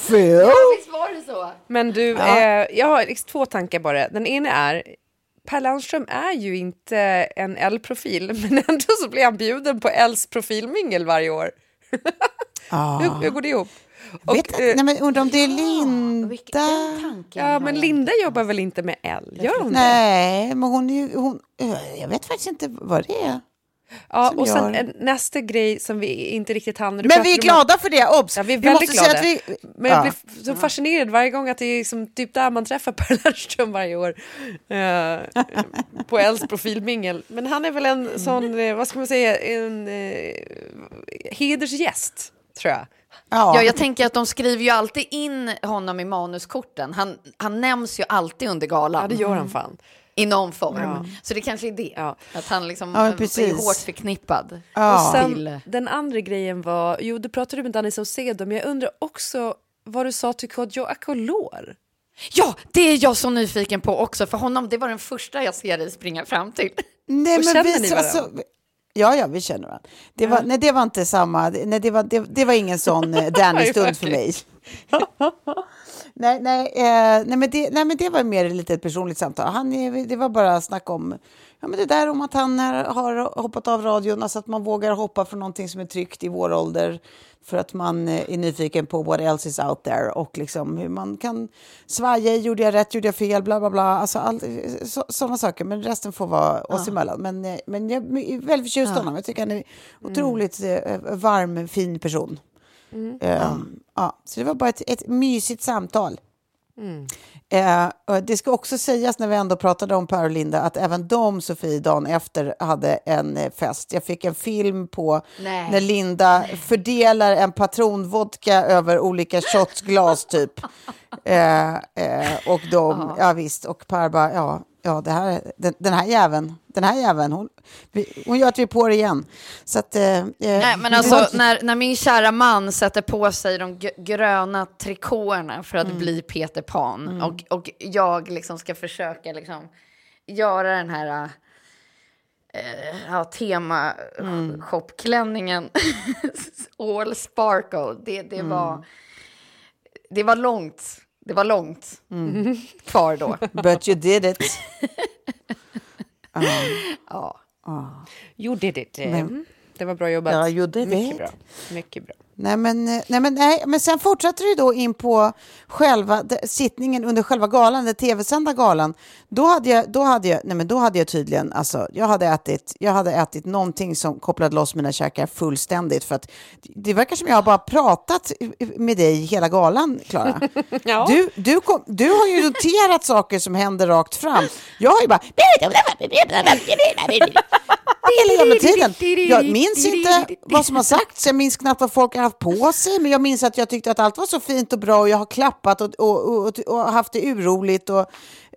Phil. Visst var det så? Men du, eh, jag har liksom två tankar bara. Den ena är, Per Lernström är ju inte en L-profil, *laughs* men ändå så blir han bjuden på Ls profilmingel varje år. *laughs* hur, hur går det ihop? Och, Vet, eh, nej, men undrar om det är Linda? ja, men Linda jobbar väl inte med L? Gör hon det? Nej, men hon är ju, hon, jag vet faktiskt inte vad det är. Ja, och sen gör- en, nästa grej som vi inte riktigt hann. Men vi är om glada för det, obs! Ja, vi är måste väldigt glada. vi, Men jag ja. blir så fascinerad varje gång att det är liksom typ där man träffar *laughs* Per Lernström varje år. Eh, på Els profilmingel. Men han är väl en sån, eh, vad ska man säga, en eh, hedersgäst, tror jag. Ja. Ja, jag tänker att de skriver ju alltid in honom i manuskorten. Han, han nämns ju alltid under galan. Ja, det gör han fan. I någon form. Så det kanske är det. Ja. Att han liksom Ja, är hårt förknippad. Ja. Och sen, den andra grejen var, jo du pratade med Danny Saucedo, men jag undrar också vad du sa till Kodjo Akolor. Ja, det är jag så nyfiken på också. För honom, det var den första jag ser dig springa fram till. Nej, Och men vi, alltså, ja, ja, vi känner varandra. Det var, Nej, det var inte samma, nej, det, var, det, det var ingen sån eh, *laughs* Danny-stund för mig. *laughs* nej, nej, eh, nej, men det, nej, men det var mer ett litet personligt samtal. Han, det var bara snack om ja, men det där om att han har hoppat av radion, alltså att man vågar hoppa från någonting som är tryggt i vår ålder för att man eh, är nyfiken på what else is out there och liksom hur man kan svaja gjorde jag rätt, gjorde jag fel, bla bla bla, alltså all, så, sådana saker. Men resten får vara oss emellan. Men, eh, men jag är väldigt förtjust i honom. Jag tycker han är otroligt eh, varm, fin person. Eh, ja, så det var bara ett, ett mysigt samtal. Eh, och det ska också sägas när vi ändå pratade om Per och Linda att även de, Sofie, dagen efter hade en eh, fest. Jag fick en film på Nej. när Linda fördelar en patronvodka över olika shotsglas typ. *laughs* Eh, eh, och de, ja visst, och Per bara, ja, ja det här, den, den här jäveln, den här jäveln, hon, hon gör att vi är på det igen. Så att, eh, eh, Nej, men alltså var- när, när min kära man sätter på sig de gröna trikåerna för att Mm. bli Peter Pan och, och jag liksom ska försöka liksom göra den här äh, ja, tema Mm. shopklänningen *laughs* all sparkle. Det, det, Mm. var, det var långt. Det var långt Mm. kvar då. *laughs* But you did it. *laughs* Ja. You did it. eh. Men- Det var bra jobbat. Ja, you did Mycket it. bra. Mycket bra. Nej men, nej, men, nej, men sen fortsatte det då in på själva sittningen under själva galan, den tv-sända galan. Då hade jag, då hade jag, nej men då hade jag tydligen, alltså, jag hade ätit, jag hade ätit någonting som kopplade loss mina käkar fullständigt. För att det verkar som jag har bara pratat med dig hela galan, Klara. *laughs* Ja. Du, du, kom, du har ju noterat saker som händer rakt fram. Jag har ju bara... Hela jävla tiden. Jag minns inte vad som har sagts, jag minns knappt vad folk har haft på sig, men jag minns att jag tyckte att allt var så fint och bra och jag har klappat och, och, och, och haft det uroligt. Och,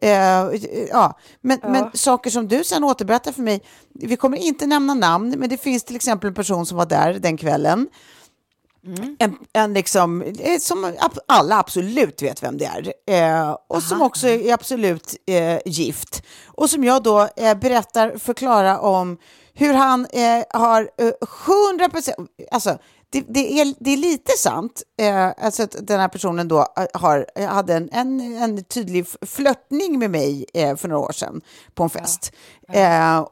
eh, ja. Men, men saker som du sen återberättar för mig, vi kommer inte nämna namn, men det finns till exempel en person som var där den kvällen en, en liksom, eh, som alla absolut vet vem det är. Eh, och som också är absolut eh, gift. Och som jag då eh, berättar, förklarar om hur han eh, har eh, 100 procent, alltså det, det, är, det är lite sant, eh, alltså att den här personen då eh, har, hade en, en, en tydlig flörtning med mig eh, för några år sedan på en fest. Eh, och-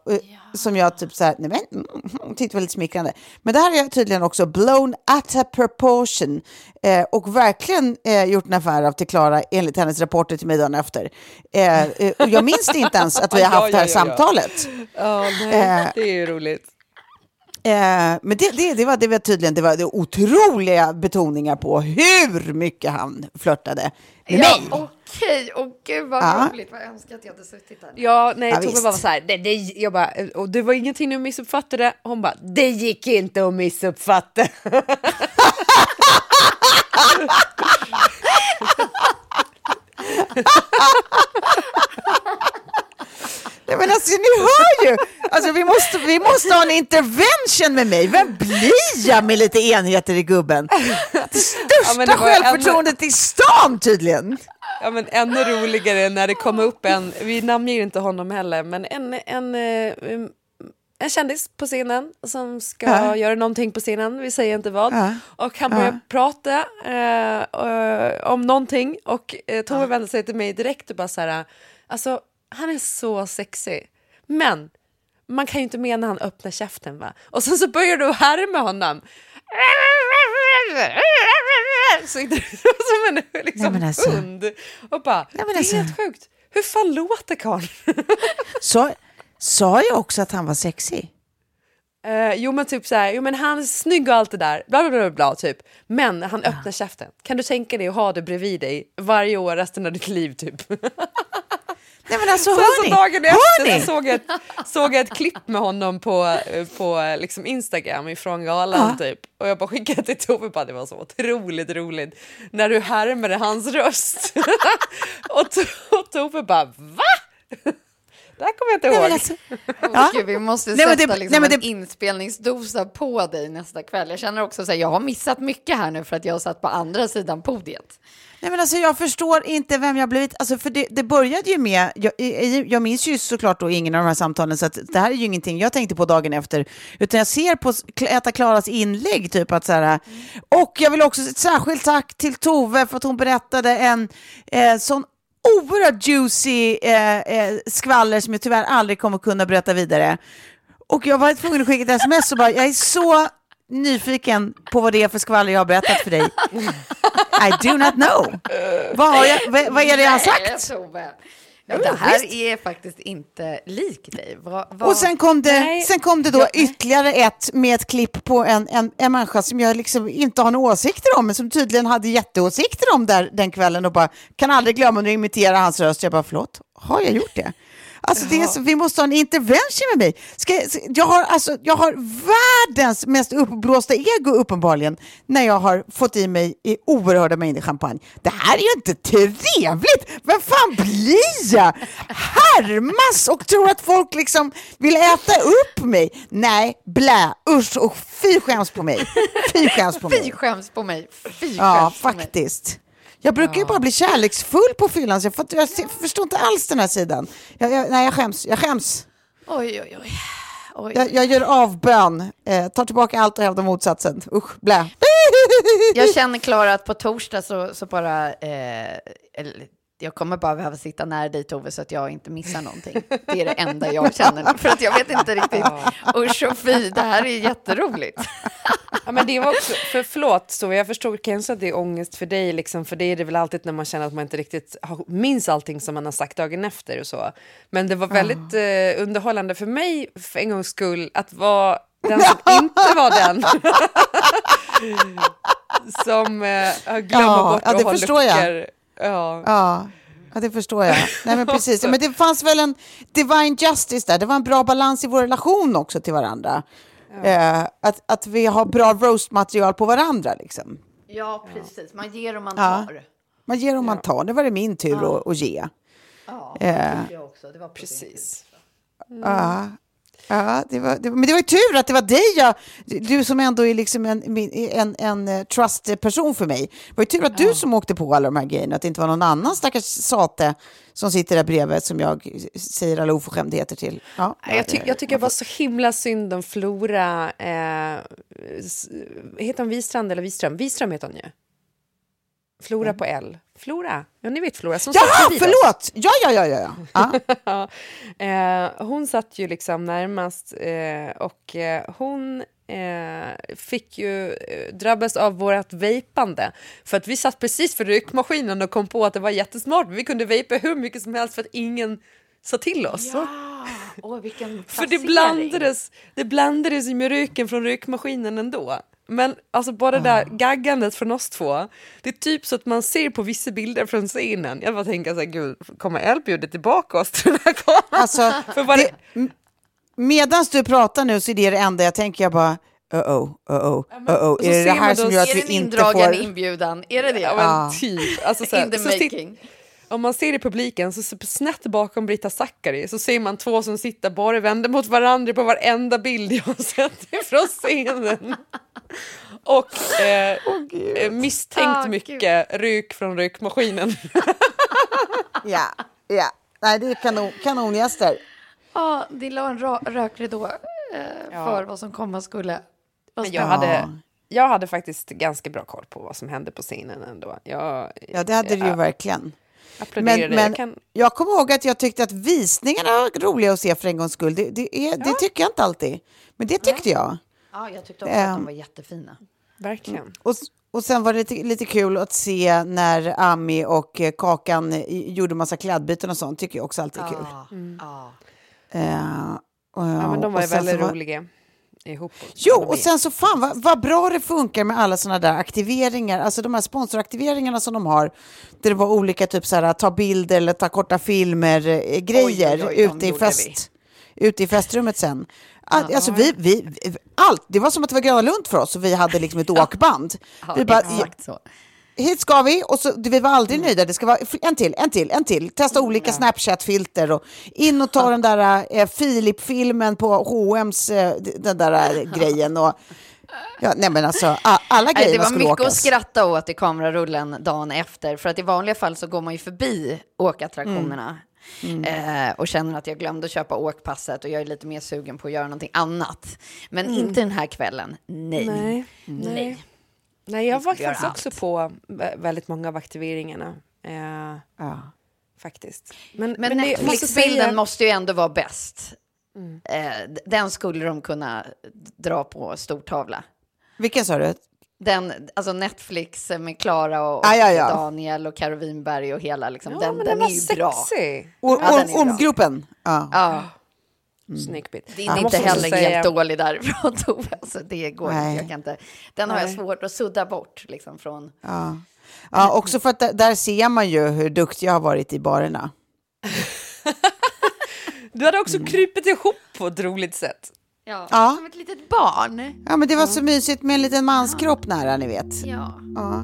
Som jag typ så här, nej men, mm, tyckte var lite smickrande. Men det här har jag tydligen också blown at a proportion eh, och verkligen eh, gjort en affär av till Klara enligt hennes rapporter till mig dagen efter. Eh, eh, och jag minns det inte ens att vi har *laughs* Ja, haft det här ja, ja, ja. samtalet. Ja, Eh. nej, det är ju roligt. Eh, men det, det, det, var, det var tydligen det var det otroliga betoningar på hur mycket han flörtade med Ja, mig. Okej, och gud vad Ja. roligt. Vad jag önskar att jag hade suttit där. Ja, nej, Ja, Tove visst. bara var så här, det, det, jag bara, och det var ingenting du missuppfattade. Hon bara, det gick inte att missuppfatta. *laughs* *laughs* Nej, men alltså, ni hör ju! Alltså, vi, måste, vi måste ha en intervention med mig. Vem blir jag med lite enheter i gubben? Det största men det självförtroendet i stan tydligen. Ja, men ännu roligare när det kom upp en, vi namnger inte honom heller, men en, en, eh, um, en kändis på scenen som ska Ja. göra någonting på scenen, vi säger inte vad. Ja. Och han börjar prata eh, eh, om någonting och eh, Tove vänder sig till mig direkt och bara så här, alltså han är så sexig, men man kan ju inte mena han öppnar käften va? Och sen så börjar du härma honom. *laughs* Som en liksom, Nej, men alltså. hund. Och bara, men det är alltså. helt sjukt. Hur fan låter karln? *laughs* Så, sa jag också att han var sexig? Eh, jo men typ så här, jo men han är snygg och allt det där, bla bla bla, bla typ. Men han öppnar käften. Kan du tänka dig att ha det bredvid dig varje år resten av ditt liv typ? *laughs* Nej men alltså, Sen så dagen efter så såg jag, ett, såg jag ett klipp med honom på, på liksom Instagram ifrån galan typ. Och jag bara skickade till Tove bara det var så otroligt roligt när du härmade hans röst. *laughs* och, to, och Tove bara va? Det här kommer jag inte Nej, ihåg. men alltså, *laughs* Ja. Gud, vi måste Nej, men sätta det- liksom nej, men en det- inspelningsdosa på dig nästa kväll. Jag känner också så här, jag har missat mycket här nu för att jag har satt på andra sidan podiet. Nej, men alltså, jag förstår inte vem jag blivit. Alltså, för det, det började ju med, jag, jag, jag minns ju såklart då ingen av de här samtalen, så att det här är ju ingenting jag tänkte på dagen efter, utan jag ser på Äta Klaras inlägg typ att så här, och jag vill också ett särskilt tack till Tove för att hon berättade en eh, sån oerhört juicy eh, eh, skvaller som jag tyvärr aldrig kommer kunna berätta vidare. Och jag var tvungen att skicka ett sms och bara, jag är så nyfiken på vad det är för skvaller jag har berättat för dig. I do not know. Vad, har jag, vad, vad är det jag har sagt? Ja, det här är faktiskt inte lik dig. Vad, vad... Och sen kom det, Nej. sen kom det då ytterligare ett med ett klipp på en, en, en människa som jag liksom inte har några åsikter om, men som tydligen hade jätteåsikter om där, den kvällen och bara kan aldrig glömma att imitera hans röst. Jag bara, förlåt, har jag gjort det? Alltså det är så, vi måste ha en intervention med mig. Ska, jag- har, alltså, jag har världens mest uppblåsta ego uppenbarligen när jag har fått i mig i oerhörda mängder champagne. Det här är ju inte trevligt! Vem fan blir jag? Härmas och tror att folk liksom vill äta upp mig? Nej, blä, usch och fy skäms på mig. Fy skäms på mig. Fy skäms på mig. Fy Ja, skäms på mig. Jag brukar ju bara bli kärleksfull på fyllan, så jag, jag se- förstår inte alls den här sidan. Jag, jag, nej, jag skäms. Jag skäms. Oj, oj, oj. oj. Jag, jag gör avbön, eh, tar tillbaka allt och hävdar motsatsen. Usch, blä. Jag känner Klara att på torsdag så, så bara... Eh, eller, jag kommer bara behöva sitta nära dig Tove så att jag inte missar någonting. Det är det enda jag känner. För att jag vet inte riktigt. Usch och fy, det här är jätteroligt. Ja, men det var också, för förlåt, så jag förstår kanske att det är ångest för dig, liksom, för det är det väl alltid när man känner att man inte riktigt har, minns allting som man har sagt dagen efter och så. Men det var väldigt eh, underhållande för mig för en gångs skull att vara den som inte var den *laughs* som eh, glömmer Ja, bort ja, det att ha förstår jag. Ja. Ja, ja, det förstår jag. Nej, men precis. Men det fanns väl en divine justice där. Det var en bra balans i vår relation också till varandra. Eh, att, att vi har bra roastmaterial på varandra. Liksom. Ja, precis. Man ger och man Ja. tar. Man ger och man tar. Nu var det min tur att, att ge. Ja, Eh. det tycker jag också. Det var Precis. Ja, ja det var, det var, men det var ju tur att det var dig jag, du som ändå är liksom en, min- en, en eh, trust-person för mig. Det var ju tur att du som åkte på alla de här grejerna, att det inte var någon annan stackars sate som sitter där bredvid som jag säger alla oförskämdheter till. Ja, Jag, ty jag tycker det var så himla synd om Flora. Eh, heter hon Wistrand eller Wiström? Wiström heter hon ju. Flora på L. Flora, ja ni vet Flora som satt Jaha, oss. förlåt! Ja, ja, ja, *laughs* ja. ja. Eh, hon satt ju liksom närmast eh, och eh, hon eh, fick ju eh, drabbas av vårt vejpande. För att vi satt precis för rökmaskinen och kom på att det var jättesmart. Vi kunde vejpa hur mycket som helst för att ingen sa till oss. Ja, Åh, vilken För det placering. blandades, det blandades med röken från rökmaskinen ändå. Men alltså bara det där gaggandet från oss två, det är typ så att man ser på vissa bilder från scenen. Jag bara tänker så här, gud, kommer Elle bjuda tillbaka oss till den här kameran? Alltså, *laughs* För vad det, Medan du pratar nu så är det det enda jag tänker, jag bara, uh-oh, uh-oh, uh-oh. så Är det det här som gör att Är det vi en inte indragen får... inbjudan? Är det det? ja, men Ja. typ. Alltså, så här, In the så making. Om man ser i publiken, så, snett bakom Brita Zackari så ser man två som sitter bara vända mot varandra på varenda bild jag har sett *laughs* ifrån scenen. Och eh, eh, misstänkt gud. mycket rök från rökmaskinen. *laughs* Ja, ja. Nej, det är kanon, kanongäster. Ja, det la en rökridå eh, för vad som komma skulle. Men jag hade, jag hade faktiskt ganska bra koll på vad som hände på scenen ändå. Jag, Ja, det hade du ju verkligen. Applåderade. Men, men jag kan, jag kommer ihåg att jag tyckte att visningarna var roliga att se för en gångs skull. Det, det, är, det tycker jag inte alltid. Men det tyckte jag. Ja, jag tyckte också att Ehm. de var jättefina. verkligen. Och, och sen var det lite, lite kul att se när Ami och eh, Kakan eh, gjorde massa klädbyten och sånt. Tycker jag också alltid är kul. Ja, ja. Eh, och, Ja, men de var väldigt var- roliga ihop. Jo, och sen så fan vad, vad bra det funkar med alla sådana där aktiveringar, alltså de här sponsoraktiveringarna som de har, där det var olika typ så här, ta bilder eller ta korta filmer, eh, grejer oj, oj, de ute, i fest, ute i festrummet sen. All, Alltså vi, vi, allt, det var som att det var Gröna Lund för oss och vi hade liksom ett *laughs* åkband. ja vi bara, så. Hit ska vi och så, vi var aldrig nöjda. Det ska vara en till, en till, en till. Testa olika Snapchat-filter och in och ta den där eh, Filip-filmen på H&M's eh, den där eh, *laughs* grejen. Och, ja, nej men alltså, alla Nej, grejerna det var mycket att åkas. skratta åt i kamerarullen dagen efter. För att i vanliga fall så går man ju förbi åkattraktionerna. Eh, och känner att jag glömde att köpa åkpasset och jag är lite mer sugen på att göra någonting annat. Men inte den här kvällen. Nej. Nej. Nej. Nej, jag Vi var faktiskt också allt. på vä- väldigt många av aktiveringarna. Eh, Ja. faktiskt. Men, Men, jag måste Netflix-bilden säga- måste ju ändå vara bäst. Eh, d- den skulle de kunna dra på stortavla. Vilken sa du? Den, alltså Netflix med Klara och, Ah, ja, ja. Daniel och Karo Winberg och hela liksom. Ja, den men den, den är var ju bra. sexig. Or, Ja, den or, är bra. ormgropen? Ja. Ja, Snygg bit. det är inte heller säga- helt dålig därifrån *laughs* Tove. Alltså, det går Nej. inte. Jag kan inte. Den har jag Nej. svårt att sudda bort liksom från. Ja. ja, också för att där, där ser man ju hur duktig jag har varit i barerna. *laughs* Du hade också krupit ihop på ett roligt sätt. Ja, Ja. som ett litet barn. Ja, men det var så mysigt med en liten manskropp nära, ni vet. Ja. Ja.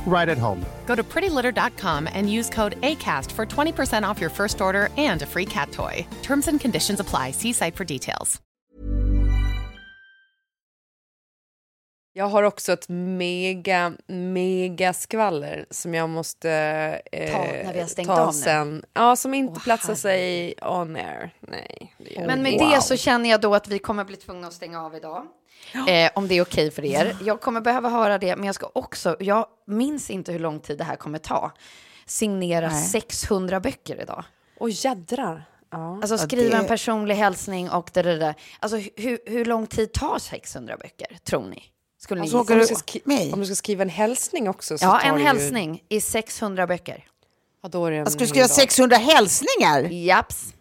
right at home. Go to prettylitter.com and use code ACAST for 20% off your first order and a free cat toy. Terms and conditions apply. See site for details. Jag har också ett mega, mega skvaller som jag måste eh, Ta när vi har stängt ta av nu. sen. Ja, som inte Åh, platsar sig on air. Nej. Men med inte. det så känner jag då att vi kommer bli tvungna att stänga av idag. Eh, om det är okej för er. Jag kommer behöva höra det, men jag ska också, jag minns inte hur lång tid det här kommer ta. Signera Nej. 600 böcker idag. Åh jädrar. Ja. Alltså skriva det- en personlig hälsning och det, där. Alltså hur, hur lång tid tar 600 böcker, tror ni? Skulle ni Alltså, om, du ska om du ska skriva en hälsning också så Ja, tar en det ju- hälsning i 600 böcker. Ja, då är det en Jag skulle hel skriva dag. 600 hälsningar. Japs.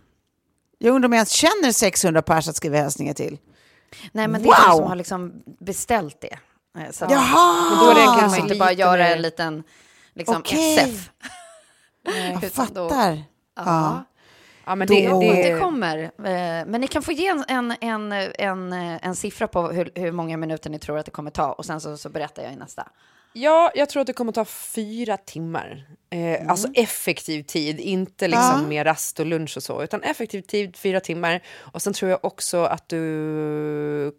Jag undrar om jag ens känner 600 pers att skriva hälsningar till. Nej, men det är de Wow! som har liksom beställt det. Eh, Så att- Jaha! Då det kan man inte bara göra mer- en liten liksom, Okej. SF. *laughs* Jag Utan då- fattar. Ja. Ja, men Då- det, Det det, återkommer. Eh, Men ni kan få ge en, en, en, en, en siffra på hur, hur många minuter ni tror att det kommer ta och sen så, så berättar jag i nästa. Ja, jag tror att det kommer ta fyra timmar. Eh, Alltså effektiv tid, inte liksom Ja. med rast och lunch och så, utan effektiv tid fyra timmar. Och sen tror jag också att du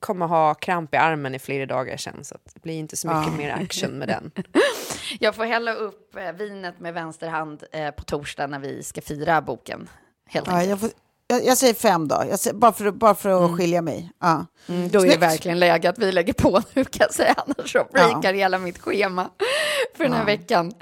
kommer ha kramp i armen i flera dagar sen, så att det blir inte så mycket Ja. mer action med den. *laughs* Jag får hälla upp eh, vinet med vänster hand eh, på torsdag när vi ska fira boken. Helt Ja. Jag, jag, säger fem då, säger, bara för, bara för att skilja mig. Ja. Mm, då är det verkligen läge att vi lägger på *laughs* nu kan jag säga, annars så breakar hela mitt schema för den här Ja. veckan.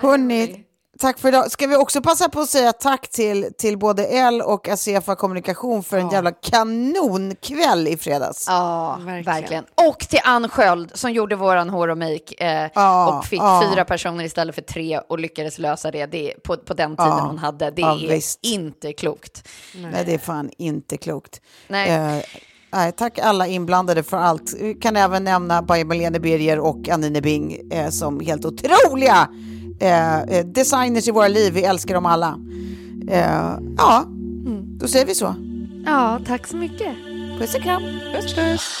Hörni, tack för idag. Ska vi också passa på att säga tack till, till både L och Acefa Kommunikation för en jävla kanonkväll i fredags. Ja, verkligen. Och till Ann Sköld som gjorde våran hår och make eh, Ja, och fick ja. fyra personer istället för tre och lyckades lösa det, det på, på den tiden Ja, hon hade. Det ja, är visst. inte klokt. Nej, det är fan inte klokt. Nej. Eh, nej, tack alla inblandade för allt. Vi kan även nämna Bajen Malene Birger och Anine Bing eh, som helt otroliga eh, eh, designers i våra liv. Vi älskar dem alla. Eh, ja, då säger vi så. Ja, tack så mycket. Puss och kram. Puss, puss.